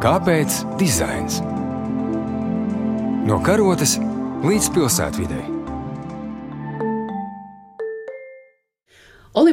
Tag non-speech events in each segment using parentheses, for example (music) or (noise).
Kāpēc dizains? No karotes līdz pilsētvidai.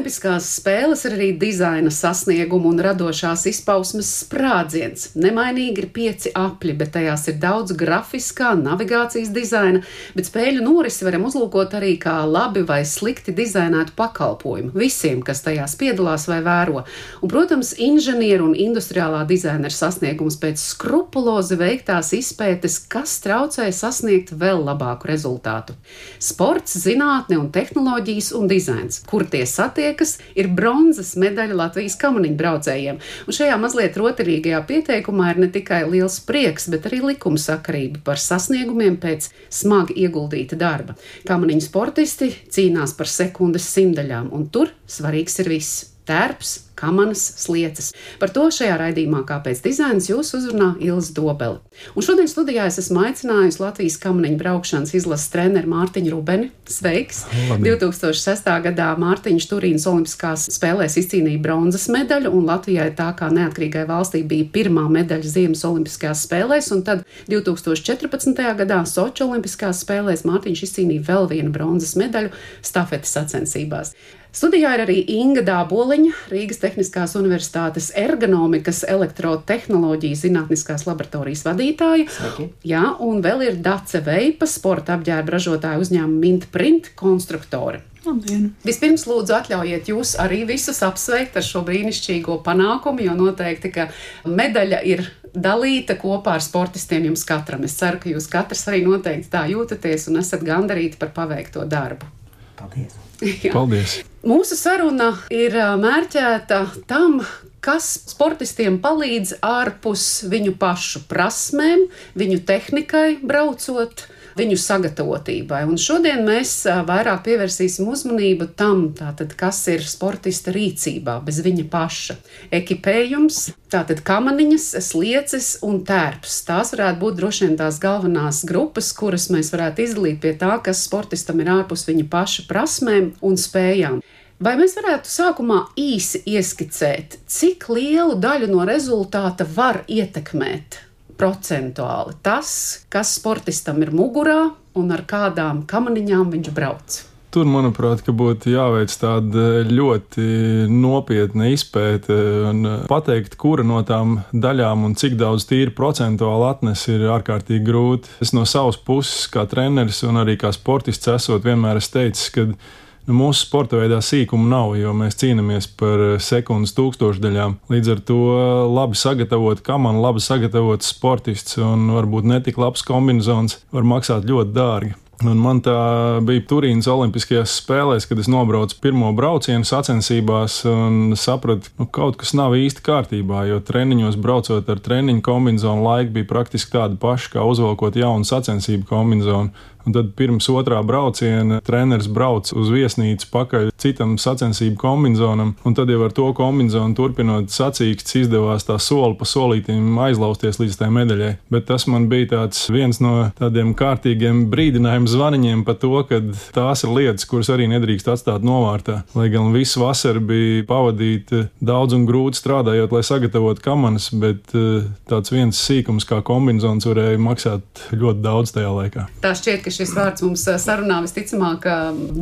Olimpiskās spēles ir arī dizaina sasniegumu un radošās izpausmes sprādziens. Nemainīgi ir pieci apli, bet tajās ir daudz grafiskā, navigācijas dizaina, bet spēļu norisi varam uzlūkot arī kā labi vai slikti dizainētu pakalpojumu visiem, kas tajās piedalās vai vēro. Un, protams, inženieru un industriālā dizaina ir sasniegums pēc skrupulozi veiktās izpētes, kas traucē sasniegt vēl labāku rezultātu. Sports, zinātne un tehnoloģijas un dizains, kur tie sasniegumi satiekas, ir bronzas medaļa Latvijas kamaniņu braucējiem. Un šajā mazliet rotaļīgajā pieteikumā ir ne tikai liels prieks, bet arī likumsakarība par sasniegumiem pēc smagi ieguldīta darba. Kamaniņu sportisti cīnās par sekundes simtaļām, un tur svarīgs ir viss - tērps, kamanas slieces. Par to šajā raidījumā, kāpēc dizains jūs uzrunā Ilza Dobele. Un šodien studijā es esmu aicinājusi Latvijas kamaniņu braukšanas izlases treneru Mārtiņu Rubeni. Sveiks! Labdien. 2006. gadā Mārtiņš Turīnas Olimpiskās spēlēs izcīnīja bronzas medaļu, un Latvijai tā kā neatkarīgai valstī bija pirmā medaļa Ziemas Olimpiskajās spēlēs, un tad 2014. gadā Soča Olimpiskās spēlēs Mārtiņš izcīnīja vēl vienu bronzas medaļu stafetes sacensībās. Studijā ir arī Inga Dāboliņa, Rīgas Tehniskās Universitātes ergonomikas elektrotehnoloģijas zinātniskās laboratorijas vadītāja. Sveiki. Jā, un vēl ir Dace Veipa, sporta apģērba ražotāja uzņēmuma Mint Print konstruktore. Labdien. Vispirms, lūdzu, atļaujiet jūs arī visus apsveikt ar šo brīnišķīgo panākumu, jo noteikti, ka medaļa ir dalīta kopā ar sportistiem jums katram. Es ceru, ka jūs katrs arī noteikti tā jūtaties un esat gandarīti par paveikto darbu. Paldies! (laughs) Jā. Paldies! Mūsu saruna ir mērķēta tam, kas sportistiem palīdz ārpus viņu pašu prasmēm, viņu tehnikai braucot viņu sagatavotībai. Un šodien mēs vairāk pievērsīsim uzmanību tam, tātad, kas ir sportista rīcībā bez viņa paša. Ekipējums, tātad kamaniņas, slieces un tērps. Tās varētu būt droši vien tās galvenās grupas, kuras mēs varētu izdalīt pie tā, kas sportistam ir ārpus viņa paša prasmēm un spējām. Vai mēs varētu sākumā īsi ieskicēt, cik lielu daļu no rezultāta var ietekmēt procentuāli tas, kas sportistam ir mugurā un ar kādām kamaniņām viņš brauc. Tur, manuprāt, būtu jāveic tāda ļoti nopietna izpēte un pateikt, kura no tām daļām un cik daudz tīri procentuāli atnes ir ārkārtīgi grūti. Es no savas puses, kā treneris un arī kā sportists, esot vienmēr es teicu, ka Nu, mūsu sporta veidā sīkumu nav, jo mēs cīnāmies par sekundes tūkstošdaļām. Līdz ar to labi sagatavot kamanu, labi sagatavot sportists un varbūt netik labs kombinācijas var maksāt ļoti dārgi. Un man tā bija Turīnas Olimpiskajās spēlēs, kad es nobraucu pirmo braucienu sacensībās un sapratu, ka nu, kaut kas nav īsti kārtībā. Jo treniņos braucot ar treniņu kombināciju, laika bija praktiski tāda paša kā uzvalkot jaunu sacensību kombināciju. Un tad pirms otrā brauciena treneris brauc uz viesnīcu pakaļ citam sacensību kombinācijam, un tad jau ar to kombināciju turpinot sacīksts izdevās tā soli pa solītim aizlausties līdz tai medaļai. Bet tas man bija viens no tādiem kārtīgiem brīdinājuma zvaniņiem par to, ka tās ir lietas, kuras arī nedrīkst atstāt novārtā. Lai gan visu vasaru bija pavadīta daudz un grūti strādājot, lai sagatavotu kamanas, bet eh, tāds viens sīkums kā kombinācijas varēja maksāt ļoti daudz tajā laikā. Tā šķiet, ka šis vārds mums eh, sarunā visticamāk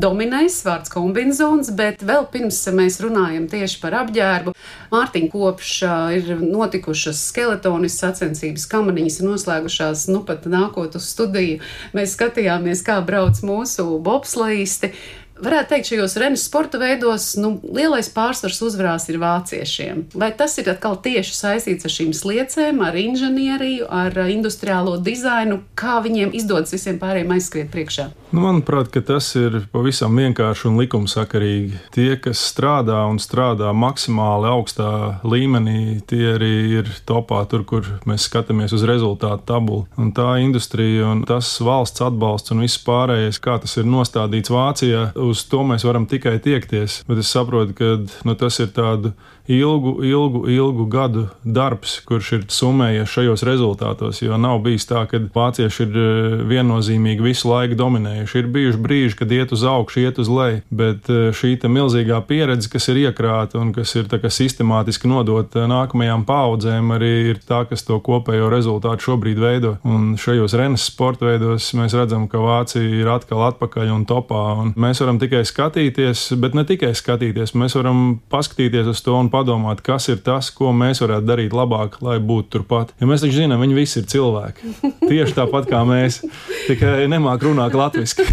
dominēs, vārds kombinācijas, bet vēl pirms mēs runājam tieši par apģērbu, Mārtiņa kopš eh, ir notikušas skeletonis sacensības, kamaniņas ir noslēgušās, nu pat nākot uz studiju, mēs skatījāmies, kā brauc mūsu bobslaisti. Varētu teikt, šajos renes sporta veidos nu, lielais pārsvars uzvarās ir vāciešiem. Vai tas ir atkal tieši saistīts ar šīm sliecēm, ar inženieriju, ar industriālo dizainu, kā viņiem izdodas visiem pārējiem aizskriet priekšā? Nu, manuprāt, tas ir pavisam vienkārši un likumsakarīgi. Tie, kas strādā un strādā maksimāli augstā līmenī, tie arī ir topā, tur, kur mēs skatāmies uz rezultātu tabulu. Un tā industrija un tas valsts atbalsts un viss pārējais, kā tas ir nostādīts Vācijā uz to mēs varam tikai tiekties. Bet es saprotu, ka nu, tas ir tādu ilgu, ilgu, ilgu gadu darbs, kurš ir summējies šajos rezultātos. Jo nav bijis tā, ka vācieši ir eh, viennozīmīgi visu laiku dominējuši. Ir bijuši brīži, kad iet uz augšu, iet uz leju, bet eh, šī milzīgā pieredze, kas ir iekrāta un kas ir sistemātiski nodota nākamajām paudzēm, arī ir tā, kas to kopējo rezultātu šobrīd veido. Un šajos renes sporta veidos mēs redzam, ka Vācija ir atkal atpakaļ un topā. Un mēs varam tikai skatīties, bet ne tikai skatīties, mēs varam paskatīties uz to un padomāt, kas ir tas, ko mēs varētu darīt labāk, lai būtu turpat. Jo mēs taču zinām, viņi visi ir cilvēki. (laughs) Tieši tāpat kā mēs, tikai nemāk runāt latviešu.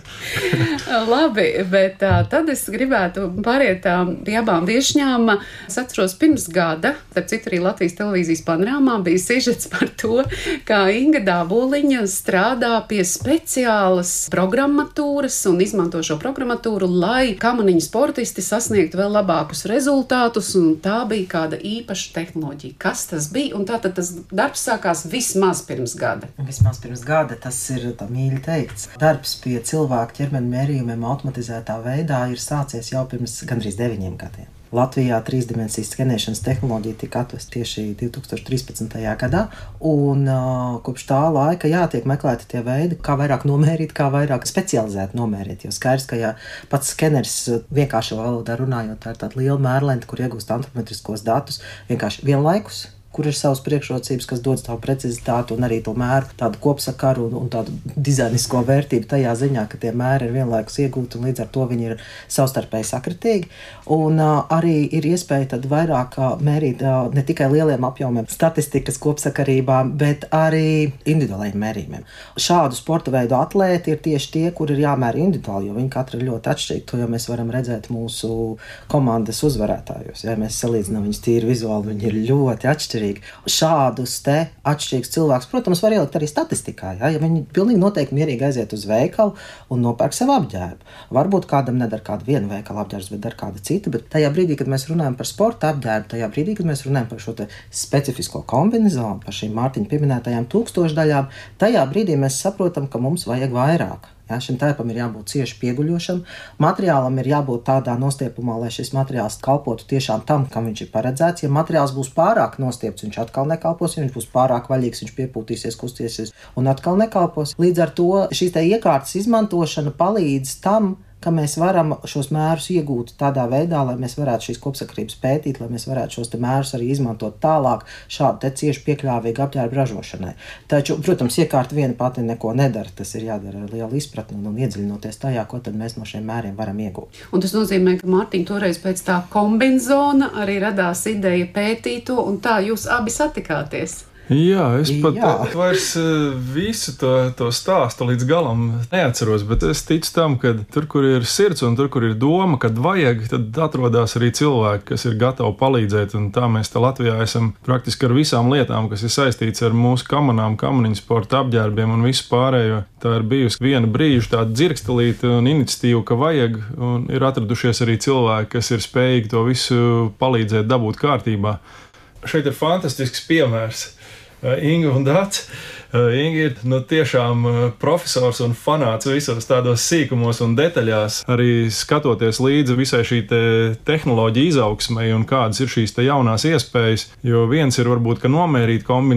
(laughs) Labi, bet tā, tad es gribētu pāriet pie abām viesņām. Es atceros pirms gada, starp citu arī Latvijas televīzijas panorāmā bija sižets par to, kā Inga Dāboliņa strādā pie speciālas programmatūras un izmanto šo programmatūru, lai kamaniņu sportisti sasniegtu vēl labākus rezultātus, un tā bija kāda īpaša tehnoloģija. Kas tas bija? Un tātad tas darbs sākās vismaz pirms gada. Vismaz pirms gada tas ir mīļi teikts. Darbs pie cilvēku ķermeņa mērījumiem automatizētā veidā ir sācies jau pirms gandrīz deviņiem gadiem. Latvijā trīsdimensijas skenēšanas tehnoloģija tika atvesta tieši 2013. gadā, un uh, kopš tā laika jā, tiek meklēti tie veidi, kā vairāk nomērīt, kā vairāk specializēt nomērīt. Jo skaidrs, ka ja pats skeneris vienkārši valodā runājot, tā ir tāda liela mērlente, kur iegūst antropometriskos datus vienkārši vienlaikus kur ir savas priekšrocības, kas dod savu precizitāti un arī tomēr tādu kopsakaru un, un tādu dizainisko vērtību tajā ziņā, ka tie mēri ir vienlaikus iegūti un līdz ar to viņi ir savstarpēji sakritīgi. Un uh, arī ir iespēja tad vairāk uh, mērīt uh, ne tikai lieliem apjomiem statistikas kopsakarībām, bet arī individuālajiem mērījumiem. Šādu sporta veidu atlēti ir tieši tie, kur ir jāmēra individuāli, jo viņi katra ir ļoti atšķirīgi. To jau mēs varam redzēt mūsu komandas uzvarētājos. Ja mēs salīdzinām viņus tīri vizuāli, viņi ir ļoti atšķirīgi atšķirīgi. Šādus te atšķirīgus cilvēkus, protams, var ielikt arī statistikā. Ja, ja viņi pilnīgi noteikti mierīgi aiziet uz veikalu un nopērk sev apģērbu. Varbūt kādam nedara kādu vienu veikalu apģērbu, bet dara kādu citu. Bet tajā brīdī, kad mēs runājam par sporta apģērbu, tajā brīdī, kad mēs runājam par šo specifisko kombināciju, par šīm Mārtiņa pieminētajām tūkstošdaļām, tajā brīdī mēs saprotam, ka mums vajag vairāk. Ja, šim tērpam ir jābūt cieši pieguļošam, materiālam ir jābūt tādā nostiepumā, lai šis materiāls kalpotu tiešām tam, kam viņš ir paredzēts. Ja materiāls būs pārāk nostiepts, viņš atkal nekalpos, ja viņš būs pārāk vaļīgs, viņš piepūtīsies, kustīsies un atkal nekalpos. Līdz ar to šīs iekārtas izmantošana palīdz tam, ka mēs varam šos mērus iegūt tādā veidā, lai mēs varētu šīs kopsakarības pētīt, lai mēs varētu šos mērus arī izmantot tālāk šādu cieši piekļāvīgu apģērbu ražošanai. Taču, protams, iekārta viena pati neko nedara. Tas ir jādara ar lielu izpratni un iedziļinoties tajā, ko mēs no šiem mēriem varam iegūt. Un tas nozīmē, ka Mārtiņa toreiz pēc tā kombinācija arī radās ideja pētīt to, un tā jūs abi satikāties. Jā, es pat Jā. vairs eh, visu to, to stāstu līdz galam neatceros, bet es ticu tam, ka tur, kur ir sirds un tur, kur ir doma, kad vajag, tad atrodas arī cilvēki, kas ir gatavi palīdzēt. Un tā mēs te Latvijā esam praktiski ar visām lietām, kas ir saistīts ar mūsu kamanām, kamaniņu sporta apģērbiem un visu pārējo. Tā ir bijusi viena brīža tāda dzirkstelīta un iniciatīva, ka vajag, un ir atradušies arī cilvēki, kas ir spējīgi to visu palīdzēt dabūt kārtībā. Šeit ir fantastisks piemērs. Inga un Eh, Inga ir nu, tiešām eh, profesors un fanāts visos tādos sīkumos un detaļās. Arī skatoties līdzi visai šī te tehnoloģija izaugsmai un kādas ir šīs jaunās iespējas. Jo viens ir varbūt nomērīt kombināciju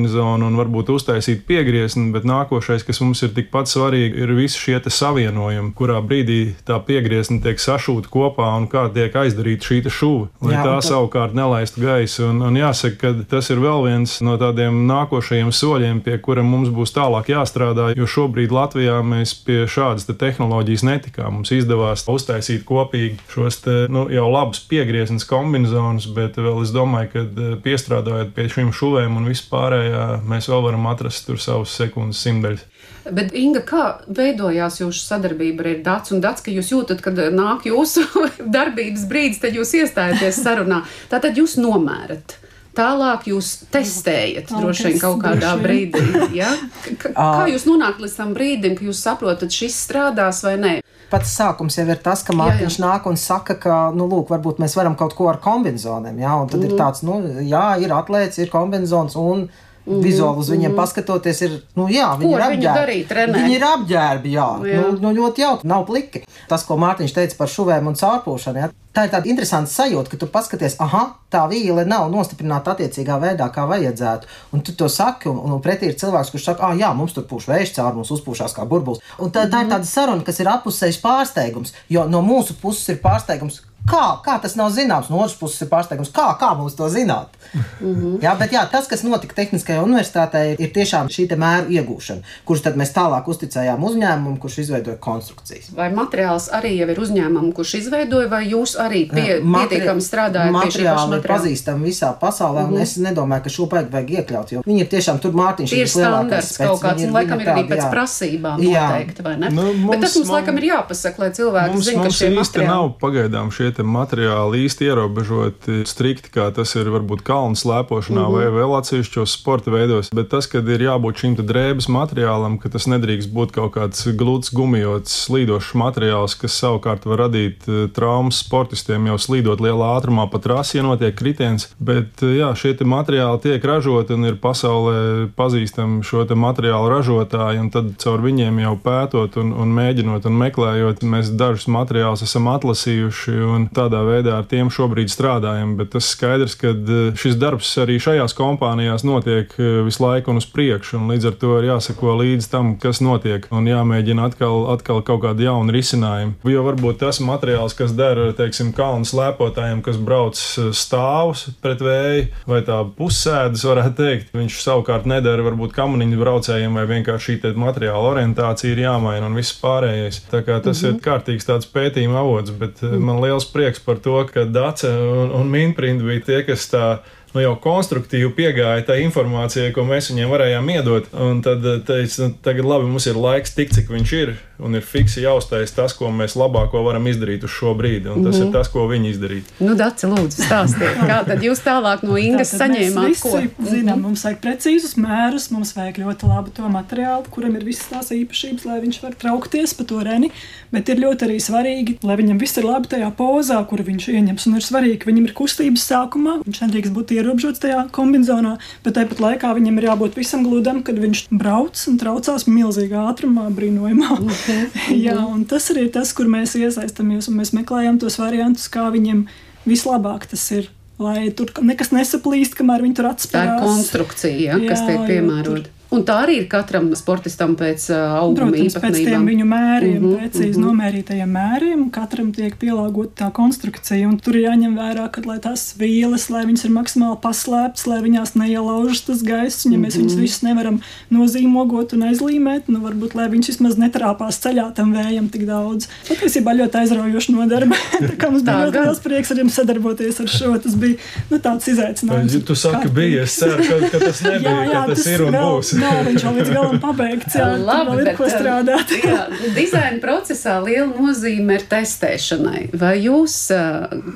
un varbūt uztaisīt piegriezni, bet nākošais, kas mums ir tikpat svarīgi, ir visi šie savienojumi, kurā brīdī tā piegriezni tiek sašūta kopā un kā tiek aizdarīta šī šūna, lai Jā, tā tad... savukārt nelaistu gaisu. Un, un jāsaka, ka tas ir vēl viens no tādiem nākošajiem soļiem, pie kura mums mums būs tālāk jāstrādā, jo šobrīd Latvijā mēs pie šādas te tehnoloģijas netikām. Mums izdevās uztaisīt kopīgi šos te, nu, jau labus piegrieznes kombinācijas, bet vēl es domāju, ka eh, piestrādājot pie šīm šuvēm un vispārējā, mēs vēl varam atrast tur savus sekundes simtdaļas. Bet, Inga, kā veidojās jūsu sadarbība ar Dācu un Dācu, ka jūs jūtat, kad nāk jūsu (laughs) darbības brīdis, tad jūs iestājaties sarunā? Tātad jūs nomērat. Tālāk jūs testējat droši vien kaut kādā brīdī. Ja? K kā jūs nonākat līdz tam brīdim, ka jūs saprotat, šis strādās vai nē? Pats sākums jau ir tas, ka Mārtiņš nāk un saka, ka, nu, lūk, varbūt mēs varam kaut ko ar kombinācijām. Ja? Un tad mm. ir tāds, nu, jā, ir atlēts, ir kombinācijas un Mm -hmm. Vizuāli uz viņiem mm -hmm. paskatoties, ir, nu, jā, viņi ko ir apģērbi. Viņi ir apģērbi, jā. jā. Nu, nu, ļoti jauki, nav pliki. Tas, ko Mārtiņš teica par šuvēm un caurpūšanu, jā, tā ir tāda interesanta sajūta, ka tu paskaties, ah, tā vīle nav nostiprināta attiecīgā veidā, kā vajadzētu. Un tu to saki, un, un pretī ir cilvēks, kurš saka, ah, jā, mums tur pūš vējš cauri, mums uzpūšās kā burbulis. Un tā, tā ir tāda saruna, kas ir apusējis pārsteigums, jo no mūsu puses ir pārsteigums Kā, kā tas nav zināms? No otras puses, ir pārsteigums, kā, kā mums to zināt. Mm -hmm. jā, bet jā, tas, kas notika Tehniskajā universitātē, ir tiešām šī mēru iegūšana, kurus mēs tālāk uzticējām uzņēmumam, kurš izveidoja konstrukcijas. Vai materiāls arī jau ir uzņēmumam, kurš izveidoja, vai jūs arī pie, Materi pietiekami strādājat pie šī materiāla? ir pazīstami visā pasaulē, mm -hmm. un mhm. es nedomāju, ka šo paiet vajag iekļaut, jo viņi ir tiešām tur Mārtiņš. Ir standarts kaut kāds, un laikam ir arī pēc jā. prasībām noteikti, vai ne? Nu, mums, bet tas mums laikam ir jāpasaka, lai cilvēki zinātu, ka šie materiāli nav pagaidām šie materiāli īsti ierobežoti strikti, kā tas ir varbūt kalnu slēpošanā mm -hmm. vai vēl atsevišķos sporta veidos. Bet tas, ka ir jābūt šim drēbes materiālam, ka tas nedrīkst būt kaut kāds glūts, gumijots, slīdošs materiāls, kas savukārt var radīt eh, traumas sportistiem jau slīdot lielā ātrumā pa trasi, ja notiek kritiens. Bet eh, jā, šie materiāli tiek ražoti un ir pasaulē pazīstami šo materiālu ražotāji, un tad caur viņiem jau pētot un, un mēģinot un meklējot, mēs dažus materiālus esam atlasījuši. Un tādā veidā ar tiem šobrīd strādājam, bet tas skaidrs, ka eh, šis darbs arī šajās kompānijās notiek eh, visu laiku un uz priekšu, un līdz ar to ir jāsako līdz tam, kas notiek, un jāmēģina atkal, atkal kaut kādu jaunu risinājumu. Jo varbūt tas materiāls, kas der, teiksim, kalnu slēpotājiem, kas brauc eh, stāvus pret vēju, vai tā pussēdes, varētu teikt, viņš savukārt nedara varbūt kamaniņu braucējiem, vai vienkārši šī materiāla orientācija ir jāmaina un viss pārējais. Tā kā tas mm -hmm. ir kārtīgs tāds pētījuma avots, bet mm -hmm. man liels prieks par to, ka Dace un, un Minprint bija tie, kas tā nu, jau konstruktīvi piegāja tai informācijai, ko mēs viņiem varējām iedot. Un tad eh, teica, nu, tagad labi, mums ir laiks tik, cik viņš ir, un ir fiksi jāuztais tas, ko mēs labāko varam izdarīt uz šo brīdi. Un tas mm -hmm. ir mhm. tas, ko viņi izdarīja. Nu, Dārci, lūdzu, stāstiet, (laughs) kā tad jūs tālāk no Ingas saņēmāt? Mēs visi ko? zinām, mums vajag precīzus mērus, mums vajag ļoti labu to materiālu, kuram ir visas tās īpašības, lai viņš var traukties pa to reni. Bet ir ļoti arī svarīgi, lai viņam viss ir labi tajā pozā, kur viņš ieņems. Un ir svarīgi, ka viņam ir kustības sākumā, viņš nedrīkst būt ierobežots tajā kombinācijā, bet tāpat laikā viņam ir jābūt visam gludam, kad viņš brauc un traucās milzīgā ātrumā, brīnojamā. (laughs) (laughs) Jā, un tas arī ir tas, kur mēs iesaistamies un mēs meklējam tos variantus, kā viņiem vislabāk tas ir. Lai tur nekas nesaplīst, kamēr viņi tur atspēlē. Tā ir konstrukcija, ja, jā, kas tiek piemērota. Un tā arī ir katram sportistam pēc auguma Protams, pēc tiem viņu mēriem, mm -hmm, precīzi mm -hmm. nomērītajiem mēriem, katram tiek pielāgota tā konstrukcija. Un tur ir jāņem vērā, ka lai tās vīles, lai viņas ir maksimāli paslēptas, lai viņās neielaužas tas gaiss, un ja mēs mm -hmm. viņus visus nevaram nozīmogot un aizlīmēt, nu varbūt, lai viņš vismaz netrāpās ceļā tam vējam tik daudz. Patiesībā ļoti aizraujoši nodarbe. (laughs) tā kā mums bija ļoti liels prieks ar jums sadarboties ar šo, tas bija nu, tāds izaicinājums. Tu saki, bija, es ceru, ka, ka tas (laughs) nebija, jā, jā, ka tas, tas ir un vēl, būs nav viņš vēl līdz galam pabeigts. Jā, Labi, ir ko strādāt. jā, dizaina procesā liela nozīme ir testēšanai. Vai jūs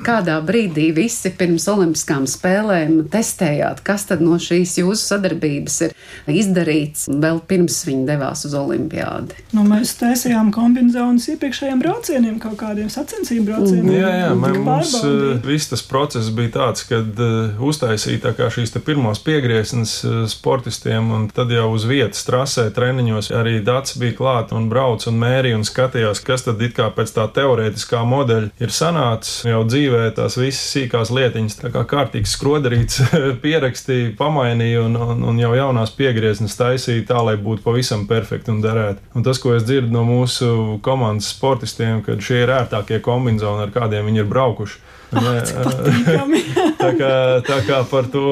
kādā brīdī visi pirms Olimpiskām spēlēm testējāt, kas tad no šīs jūsu sadarbības ir izdarīts vēl pirms viņi devās uz Olimpiādi? Nu, mēs taisījām kombinācijas iepriekšējiem braucieniem, kaut kādiem sacensību braucieniem. Jā, jā, man, mums viss tas process bija tāds, kad uh, uztaisīja tā šīs pirmās piegrieziens uh, sportistiem, un tad jau uz vietas trasē, treniņos arī Dats bija klāt un brauc un mērīja un skatījās, kas tad it kā pēc tā teorētiskā modeļa ir sanācis jau dzīvē tās visas sīkās lietiņas, tā kā kārtīgs skrodarīts (laughs) pierakstīja, pamainīja un, un, un jau jaunās piegrieznes taisīja tā, lai būtu pavisam perfekti un derētu. Un tas, ko es dzirdu no mūsu komandas sportistiem, kad šie ir ērtākie kombinācijas, ar kādiem viņi ir braukuši. (laughs) Tā, kā, tā kā par to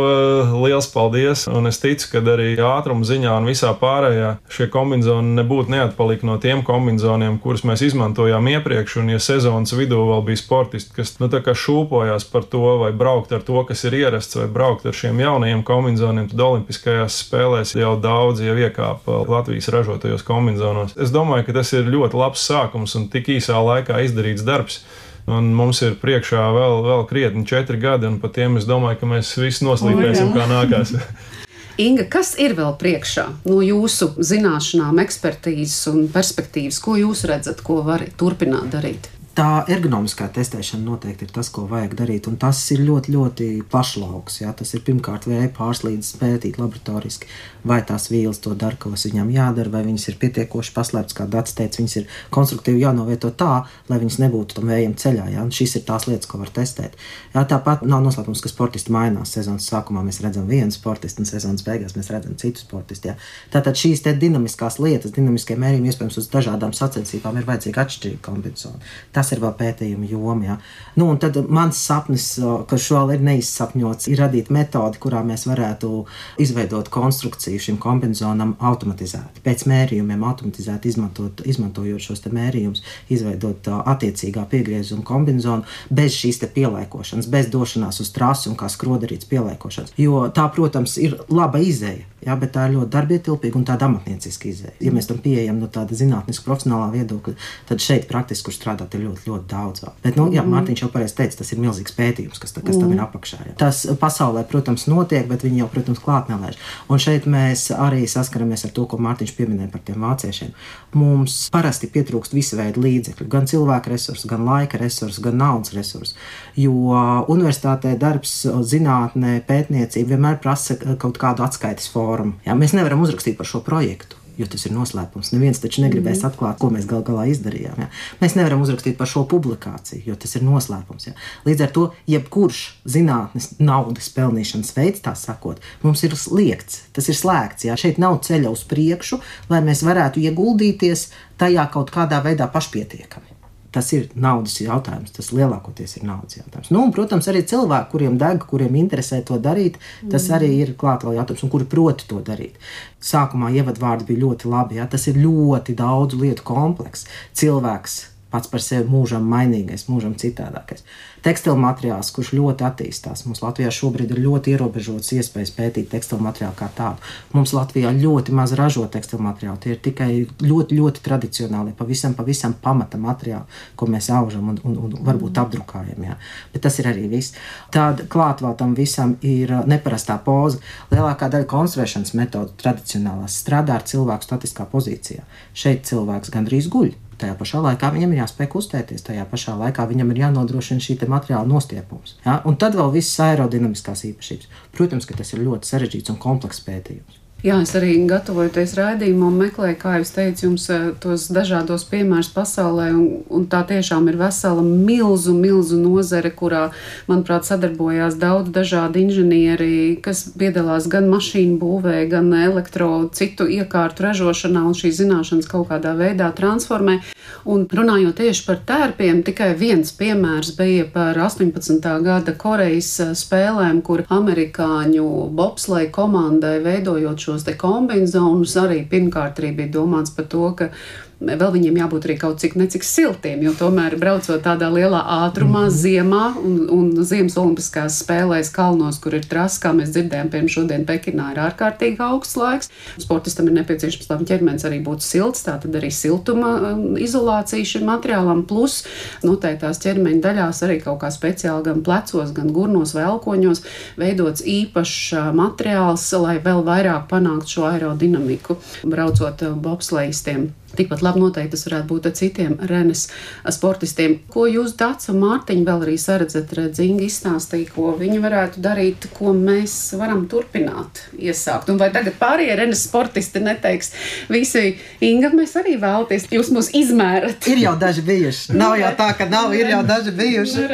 liels paldies. Un es ticu, ka arī ātruma ziņā un visā pārējā šie kombinācijas nebūtu neatpalikuši no tiem kombinācijiem, kurus mēs izmantojām iepriekš. Un, ja sezonas vidū vēl bija sportisti, kas nu, šūpojās par to, vai braukt ar to, kas ir ierasts, vai braukt ar šiem jaunajiem kombinācijiem, tad Olimpiskajās spēlēs jau daudz jau iekāpa Latvijas ražotajos kombinācijos. Es domāju, ka tas ir ļoti labs sākums un tik īsā laikā izdarīts darbs. Un mums ir priekšā vēl, vēl krietni četri gadi, un par tiem es domāju, ka mēs visi noslīpēsim, kā nākās. (laughs) Inga, kas ir vēl priekšā no jūsu zināšanām, ekspertīzes un perspektīvas? Ko jūs redzat, ko var turpināt darīt? Tā ergonomiskā testēšana noteikti ir tas, ko vajag darīt. Un tas ir ļoti, ļoti plašs lauks. Jā. Tas ir pirmkārt vēja pārslīdes pētīt laboratoriski, vai tās vielas to dara, kas viņām jādara, vai viņas ir pietiekoši paslēptas, kā Dārts teica, viņas ir konstruktīvi jānovieto tā, lai viņas nebūtu tam vējam ceļā. Jā. Un šis ir tās lietas, ko var testēt. Jā, tāpat nav noslēpums, ka sportisti mainās. Sezonas sākumā mēs redzam vienu sportistu, un sezonas beigās mēs redzam citu sportistu. Jā. Tātad šīs dinamiskās lietas, dinamiskie mērījumi, iespējams, uz dažādām sacensībām ir vajadzīga atšķirīga kombinācija. Tas ir vēl pētījuma joma. Ja. Nu, tad mans sapnis, kas vēl ir neizsapņots, ir radīt metodi, kurā mēs varētu izveidot konstrukciju šim kombinācijam automatizēti. Pēc mērījumiem automatizēti izmantot, izmantojot šos mērījumus, izveidot attiecīgā piegriezuma kombināciju bez šīs pielāgošanas, bez došanās uz trasi un kā skrodarīts pielāgošanas. Jo tā, protams, ir laba izēja. Jā, bet tā ir ļoti darbietilpīga un tāda amatnieciska izēja. Ja mēs tam pieejam no tāda zinātniska, profesionālā viedokļa, tad šeit praktiski, kur strādāt, ir ļoti, ļoti daudz. Vēl. Bet, nu, jā, mm. Mārtiņš jau pareizi teica, tas ir milzīgs pētījums, kas, kas tam ir apakšā. Jā. Tas pasaulē, protams, notiek, bet viņi jau, protams, klāt nelaiž. Un šeit mēs arī saskaramies ar to, ko Mārtiņš pieminēja par tiem vāciešiem. Mums parasti pietrūkst visu veidu līdzekļu, gan cilvēku resursu, gan laika resursu, gan naudas resursu. Jo universitātē darbs, zinātnē, pētniecība vienmēr prasa kaut kādu atskaites formu formu. Jā, mēs nevaram uzrakstīt par šo projektu. Jo tas ir noslēpums. Neviens taču negribēs mm. atklāt, ko mēs gal galā izdarījām. Jā. Mēs nevaram uzrakstīt par šo publikāciju, jo tas ir noslēpums. Jā. Līdz ar to, jebkurš zinātnes naudas pelnīšanas veids, tā sakot, mums ir liekts, tas ir slēgts. Jā. Šeit nav ceļa uz priekšu, lai mēs varētu ieguldīties tajā kaut kādā veidā pašpietiekami tas ir naudas jautājums. Tas lielākoties ir naudas jautājums. Nu, un, protams, arī cilvēki, kuriem deg, kuriem interesē to darīt, tas mm. arī ir klāt vēl jautājums, un kuri proti to darīt. Sākumā ievadvārdi bija ļoti labi. Ja? Tas ir ļoti daudz lietu komplekss. Cilvēks pats par sevi mūžam mainīgais, mūžam citādākais tekstilu materiāls, kurš ļoti attīstās. Mums Latvijā šobrīd ir ļoti ierobežotas iespējas pētīt tekstilu materiālu kā tādu. Mums Latvijā ļoti maz ražo tekstilu materiālu. Tie ir tikai ļoti, ļoti tradicionāli, pavisam, pavisam pamata materiāli, ko mēs aužam un, un, un varbūt apdrukājam. Jā. Bet tas ir arī viss. Tāda klāt vēl tam visam ir uh, neparastā poza. Lielākā daļa konstruēšanas metodu tradicionālās strādā ar cilvēku statiskā pozīcijā. Šeit cilvēks gandrīz guļ. Tajā pašā laikā viņam ir jāspēj kustēties, tajā pašā laikā viņam ir jānodrošina šī materiāla nostiepums. Ja? Un tad vēl visas aerodinamiskās īpašības. Protams, ka tas ir ļoti sarežģīts un komplekss pētījums. Jā, es arī gatavojoties raidījumam, meklēju, kā jau teicu, jums eh, tos dažādos piemērus pasaulē, un, un tā tiešām ir vesela milzu, milzu nozare, kurā, manuprāt, sadarbojās daudz dažādi inženieri, kas piedalās gan mašīnu būvē, gan elektro citu iekārtu ražošanā, un šīs zināšanas kaut kādā veidā transformē. Un runājot tieši par tērpiem, tikai viens piemērs bija par 18. gada Korejas eh, spēlēm, kur amerikāņu bobsleja komandai veidojot šos te kombinācijas, arī pirmkārt arī bija domāts par to, ka vēl viņiem jābūt arī kaut cik necik siltiem, jo tomēr braucot tādā lielā ātrumā mm -hmm. ziemā un, un ziemas olimpiskās spēlēs kalnos, kur ir trases, kā mēs dzirdējām, piemēram, šodien Pekinā ir ārkārtīgi augsts laiks. Sportistam ir nepieciešams, lai ķermenis arī būtu silts, tā tad arī siltuma um, izolācija šim materiālam, plus noteiktās ķermeņa daļās arī kaut kā speciāli gan plecos, gan gurnos vai elkoņos veidots īpašs uh, materiāls, lai vēl vairāk panāktu šo aerodinamiku, braucot uh, bobslējistiem. Tikpat labi noteikti tas varētu būt ar citiem renes sportistiem. Ko jūs, Dārts un Mārtiņš, vēl arī saredzat, Dzingi izstāstīja, ko viņi varētu darīt, ko mēs varam turpināt, iesākt. Un vai tagad pārējie renes sportisti neteiks, visi Inga, mēs arī vēlaties, jūs mūs izmērat. Ir jau daži bijuši. (laughs) Nav jau tā, ka nav, ir jau daži bijuši.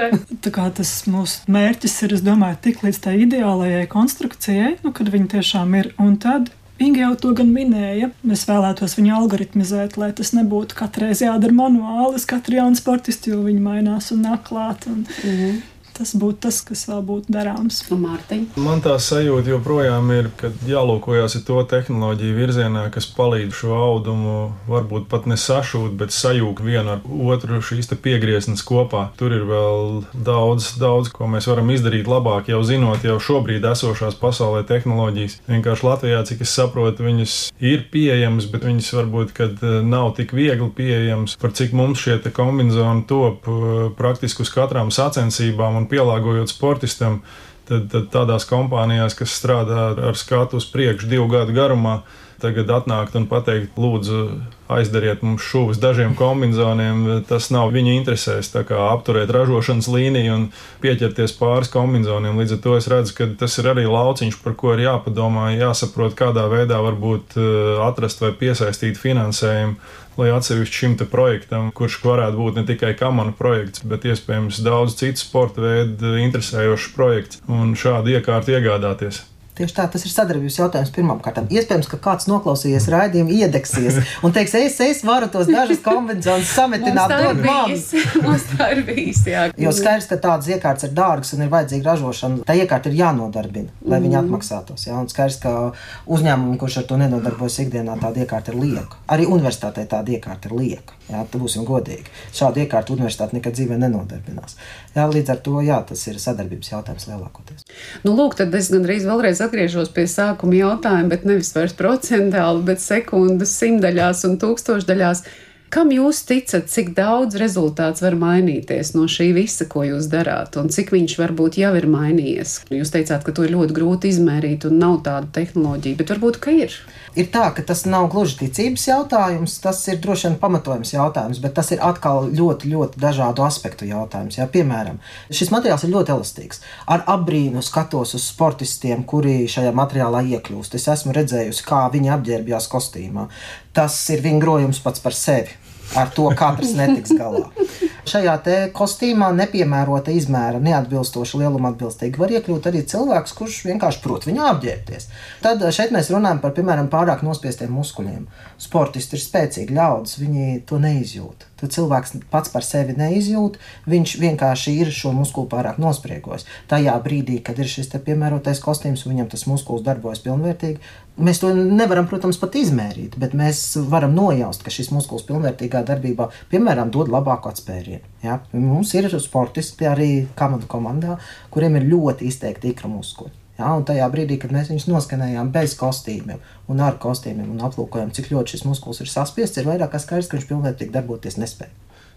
tā kā tas mūsu mērķis ir, es domāju, tik līdz tai ideālajai konstrukcijai, nu, kad viņi tiešām ir. Un tad Inga jau to gan minēja. Mēs vēlētos viņu algoritmizēt, lai tas nebūtu katru reizi jādara manuāli uz katru jaunu sportistu, jo viņi mainās un nāk klāt. Un, mm -hmm. Tas būtu tas, kas vēl būtu darāms. Mārtiņ. Man tā sajūta joprojām ir, ka jālūkojas to tehnoloģiju virzienā, kas palīdz šo audumu varbūt pat ne sašūt, bet sajūgt vienu ar otru šīs piegrieznes kopā. Tur ir vēl daudz, daudz, ko mēs varam izdarīt labāk, jau zinot jau šobrīd esošās pasaulē tehnoloģijas. Vienkārši Latvijā, cik es saprotu, viņas ir pieejamas, bet viņas varbūt eh, nav tik viegli pieejamas, par cik mums šie kombinācijas top eh, praktiski uz katrām sacensībām un pielāgojot sportistam, tad, tad tādās kompānijās, kas strādā ar skatu uz priekšu divu gadu garumā, tagad atnākt un pateikt, lūdzu, aizdariet mums šūvis dažiem kombinācijiem. Tas nav viņa interesēs, apturēt ražošanas līniju un pieķerties pāris kombinācijiem. Līdz ar to es redzu, ka tas ir arī lauciņš, par ko ir jāpadomā, jāsaprot, kādā veidā varbūt eh, atrast vai piesaistīt finansējumu. Lai atsevišķi šim projektam, kurš varētu būt ne tikai kamana projekts, bet iespējams daudz citu sporta veidu interesējošs projekts, un šādu iekārtu iegādāties. Tieši tā, tas ir sadarbības jautājums pirmām kārtām. Iespējams, ka kāds noklausījies raidījumu, iedegsies un teiks, es, es varu tos dažus konvencionālus sametināt, dod man. (laughs) Mums tā ir bijis, jā. Jo skaidrs, ka tādas iekārtas ir dārgas un ir vajadzīga ražošana. Tā iekārta ir jānodarbina, lai mm. viņi atmaksātos. Jā? Un skaidrs, ka uzņēmumam, kurš ar to nenodarbojas ikdienā, tāda iekārta ir lieka. Arī universitātei tāda iekārta ir lieka. Jā, tad būsim godīgi. Šādu iekārtu universitāte nekad dzīvē nenodarbinās. Jā, līdz ar to jā, tas ir sadarbības jautājums lielākoties. Nu, lūk, tad es gandrīz vēlreiz atgriežos pie sākuma jautājuma, bet nevis vairs procentuāli, bet sekundes, simtaļās un tūkstošdaļās. Kam jūs ticat, cik daudz rezultāts var mainīties no šī visa, ko jūs darāt, un cik viņš varbūt jau ir mainījies? Jūs teicāt, ka to ir ļoti grūti izmērīt un nav tāda tehnoloģija, bet varbūt, ka ir. Ir tā, ka tas nav gluži ticības jautājums, tas ir droši vien pamatojums jautājums, bet tas ir atkal ļoti, ļoti dažādu aspektu jautājums. Jā. Piemēram, šis materiāls ir ļoti elastīgs. Ar apbrīnu skatos uz sportistiem, kuri šajā materiālā iekļūst. Es esmu redzējusi, kā viņi apģērbjās kostīmā. Tas ir viņa grojums pats par sevi ar to katrs netiks galā. Šajā kostīmā nepiemērota izmēra, neatbilstoša lieluma atbilstīgi var iekļūt arī cilvēks, kurš vienkārši prot viņu apģērbties. Tad šeit mēs runājam par, piemēram, pārāk nospiestiem muskuļiem. Sportisti ir spēcīgi ļaudis, viņi to neizjūt. Tad cilvēks pats par sevi neizjūt, viņš vienkārši ir šo muskuli pārāk nospriegojis. Tajā brīdī, kad ir šis piemērotais kostīms, viņam tas muskulis darbojas pilnvērtīgi, Mēs to nevaram, protams, pat izmērīt, bet mēs varam nojaust, ka šis muskulis pilnvērtīgā darbībā, piemēram, dod labāku atspērienu. Ja? Mums ir sportisti arī komandā, kuriem ir ļoti izteikti ikra muskuļi. Ja, un tajā brīdī, kad mēs viņus noskanējām bez kostīmiem un ar kostīmiem un aplūkojām, cik ļoti šis muskulis ir saspiests, ir vairāk skaidrs, ka viņš pilnvērtīgi darboties nespēja.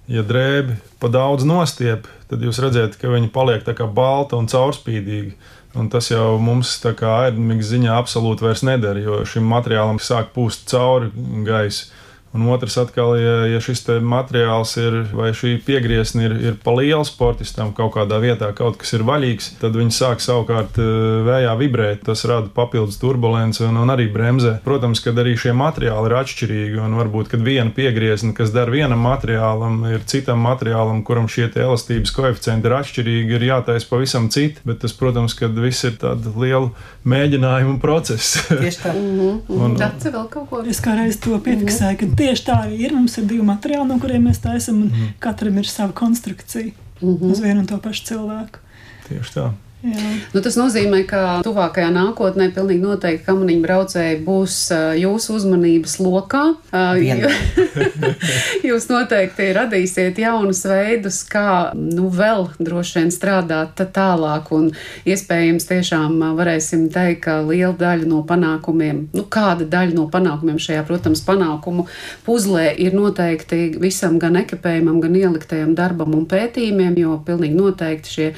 Ja drēbi pa daudz nostiep, tad jūs redzat, ka viņi paliek tā kā balta un caurspīdīga. Un tas jau mums tā kā aerodinamikas ziņā absolūti vairs nedara, jo šim materiālam sāk pūst cauri gaisa. Un otrs, atkal, ja, ja šis materiāls ir vai šī piegriezna ir, ir pa liela sportistam, kaut kādā vietā kaut kas ir vaļīgs, tad viņi sāk savukārt eh, vējā vibrēt. Tas rada papildus turbulenci un, un arī bremzē. Protams, ka arī šie materiāli ir atšķirīgi. Un varbūt viena piegriezna, kas der vienam materiālam, ir citam materiālam, kuram šie elastības koeficienti ir atšķirīgi, ir jātaisa pavisam citi. Bet tas, protams, ka viss ir tāds liels mēģinājumu process. Tieši tā. Mm (laughs) -hmm. un, Tas vēl kaut ko. Es kā reiz to piefiksēju, ka tieši tā arī ir. Mums ir divi materiāli, no kuriem mēs taisām, un mm. katram ir sava konstrukcija mm -hmm. uz vienu un to pašu cilvēku. Tieši tā. Nu, tas nozīmē, ka tuvākajā nākotnē pilnīgi noteikti kamaniņu braucēji būs jūsu uzmanības lokā. (laughs) Jūs noteikti radīsiet jaunus veidus, kā nu, vēl droši vien strādāt tālāk, un iespējams tiešām varēsim teikt, ka liela daļa no panākumiem, nu, kāda daļa no panākumiem šajā, protams, panākumu puzlē ir noteikti visam gan ekipējumam, gan ieliktajam darbam un pētījumiem, jo pilnīgi noteikti šie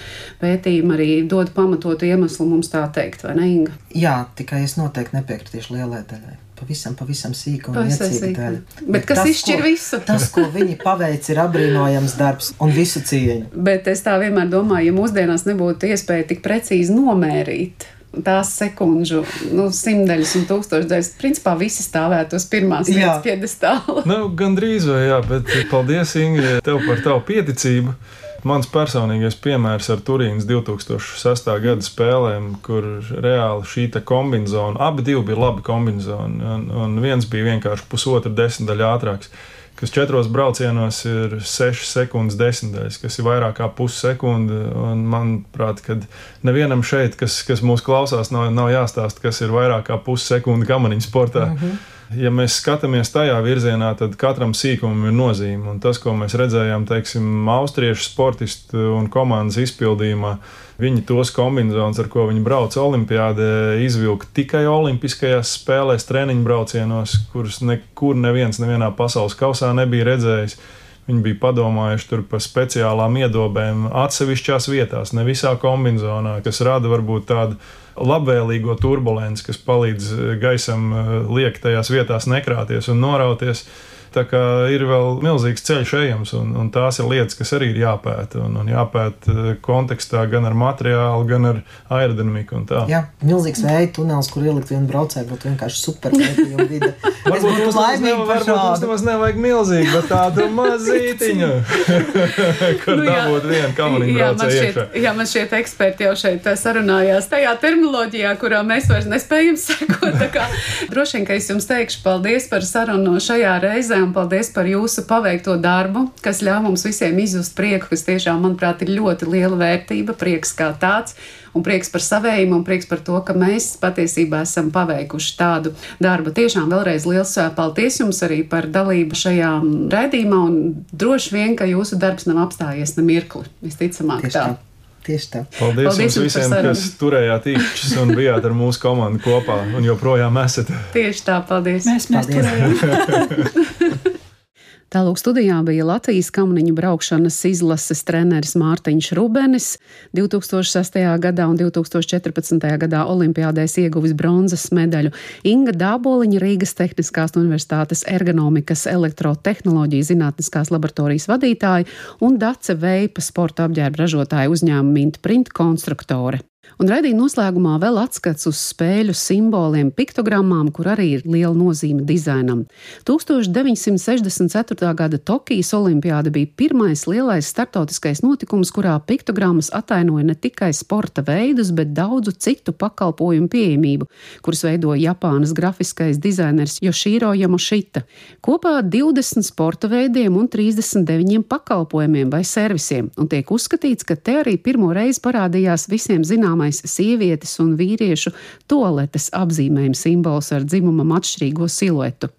pētījumi arī dod dod pamatotu iemeslu mums tā teikt, vai ne, Inga? Jā, tikai es noteikti nepiekritīšu lielai daļai. Pavisam, pavisam sīka un iecīga daļa. Bet, Bet kas tas, izšķir ko, visu? tas, ko viņi paveic, ir apbrīnojams darbs un visu cieņu. Bet es tā vienmēr domāju, ja mūsdienās nebūtu iespēja tik precīzi nomērīt tās sekundžu, nu, simtdaļas un tūkstošdaļas. Principā visi stāvētu uz pirmās vietas piedestāla. nu, Gan drīz vai jā, bet paldies, Ingrid, tev par tavu pieticību. Mans personīgais piemērs ar Turīnas 2006. gada spēlēm, kur reāli šī kombinācija, abi bija labi kombinācija, un, un viens bija vienkārši pusotra desmitaļa ātrāks kas četros braucienos ir 6 sekundes desmitaļas, kas ir vairāk kā pussekunde. Manuprāt, ka nevienam šeit, kas, kas mūs klausās, nav, nav jāstāsta, kas ir vairāk kā pussekunde kamaniņu sportā. Mm -hmm ja mēs skatāmies tajā virzienā, tad katram sīkumam ir nozīme. Un tas, ko mēs redzējām, teiksim, austriešu sportistu un komandas izpildījumā, viņi tos kombinācijas, ar ko viņi brauca Olimpijādē, izvilka tikai Olimpiskajās spēlēs, treniņu braucienos, kurus nekur neviens nevienā pasaules kausā nebija redzējis. Viņi bija padomājuši tur par speciālām iedobēm atsevišķās vietās, ne visā kombinācijā, kas rada varbūt tādu labvēlīgo turbulenci, kas palīdz gaisam liekt tajās vietās nekrāties un norauties. Tā kā ir vēl milzīgs ceļš ejams, un, un tās ir lietas, kas arī ir jāpēta. Un, un jāpēta eh, kontekstā gan ar materiālu, gan ar aerodinamiku. Jā, milzīgs vēja tunelis, kur ielikt vienu braucēju, būtu vienkārši super (laughs) varbūt mums par šādu. Mums nemaz nevajag milzīgi, bet tādu (laughs) mazītiņu, (laughs) kur nu, dabūt vienu kamaniņu braucēju iekšā. Jā, man šķiet eksperti jau šeit sarunājās tajā terminoloģijā, kurā mēs vairs nespējam sekot. Droši vien, ka es jums teikšu paldies par sarunu šajā reizē un paldies par jūsu paveikto darbu, kas ļauj mums visiem izjust prieku, kas tiešām, manuprāt, ir ļoti liela vērtība, prieks kā tāds, un prieks par savējumu, un prieks par to, ka mēs patiesībā esam paveikuši tādu darbu. Tiešām vēlreiz liels paldies jums arī par dalību šajā raidījumā, un droši vien, ka jūsu darbs nav apstājies ne mirkli, visticamāk Tieši tā. tā. Tieši tā. Paldies, Paldies jums visiem, kas turējāt īkšķus un bijāt ar mūsu komandu kopā un joprojām esat. Tieši tā, paldies. Mēs, mēs paldies. turējām. (laughs) Tālāk studijā bija Latvijas kamniņu braukšanas izlases treneris Mārtiņš Rubenis. 2006. gadā un 2014. gadā olimpiādēs ieguvis bronzas medaļu Inga Dāboliņa Rīgas Tehniskās Universitātes ergonomikas elektrotehnoloģiju zinātniskās laboratorijas vadītāja un Dace Veipa sporta apģērba ražotāja uzņēmuma Mint Print konstruktore. Un raidījuma noslēgumā vēl atskats uz spēļu simboliem, piktogrammām, kur arī ir liela nozīme dizainam. 1964. gada Tokijas Olimpiāda bija pirmais lielais startautiskais notikums, kurā piktogrammas atainoja ne tikai sporta veidus, bet daudzu citu pakalpojumu pieejamību, kurus veidoja Japānas grafiskais dizainers Yoshiro Yamoshita. Kopā 20 sporta veidiem un 39 pakalpojumiem vai servisiem, un tiek uzskatīts, ka te arī pirmo reizi parādījās visiem zināmais zināmais sievietes un vīriešu toaletes apzīmējuma simbols ar dzimumam atšķirīgo siluetu.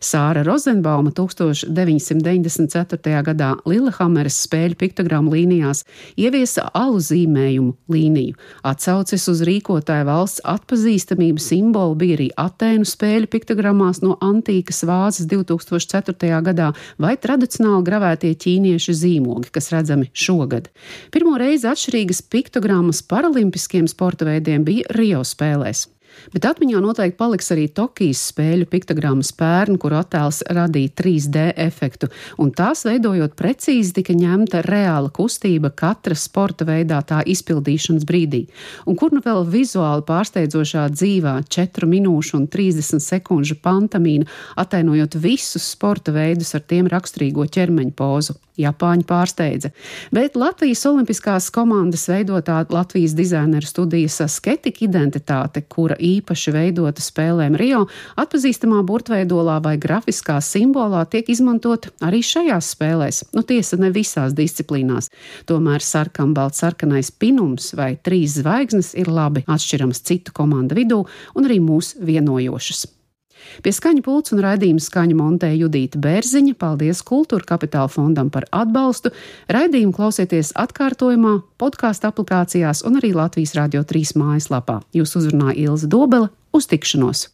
Sāra Rozenbauma 1994. gadā Lillehammeres spēļu piktogrammu līnijās ieviesa alu zīmējumu līniju. Atsauces uz rīkotāju valsts atpazīstamību simbolu bija arī Atēnu spēļu piktogrammās no antīkas vāzes 2004. gadā vai tradicionāli gravētie ķīniešu zīmogi, kas redzami šogad. Pirmo reizi atšķirīgas piktogrammas paralimpiskiem sporta veidiem bija Rio spēlēs. Bet atmiņā noteikti paliks arī Tokijas spēļu piktogrammas pērn, kur attēls radīja 3D efektu, un tās veidojot precīzi tika ņemta reāla kustība katra sporta veidā tā izpildīšanas brīdī. Un kur nu vēl vizuāli pārsteidzošā dzīvā 4 minūšu un 30 sekundžu pantamīna, atainojot visus sporta veidus ar tiem raksturīgo ķermeņa pozu. Japāņi pārsteidza. Bet Latvijas Olimpiskās komandas veidotā Latvijas dizaineru studijas sketika identitāte, kura īpaši veidota spēlēm Rio, atpazīstamā burtveidolā vai grafiskā simbolā tiek izmantot arī šajās spēlēs. Nu, tiesa, ne visās disciplīnās. Tomēr sarkanbalts sarkanais pinums vai trīs zvaigznes ir labi atšķirams citu komandu vidū un arī mūs vienojošas. Pie skaņa pults un raidījuma skaņa montēja Judīta Bērziņa. Paldies Kultūra Kapitāla fondam par atbalstu. Raidījumu klausieties atkārtojumā, podkāstu aplikācijās un arī Latvijas Rādio 3 mājaslapā. Jūs uzrunāja Ilza Dobele uz tikšanos!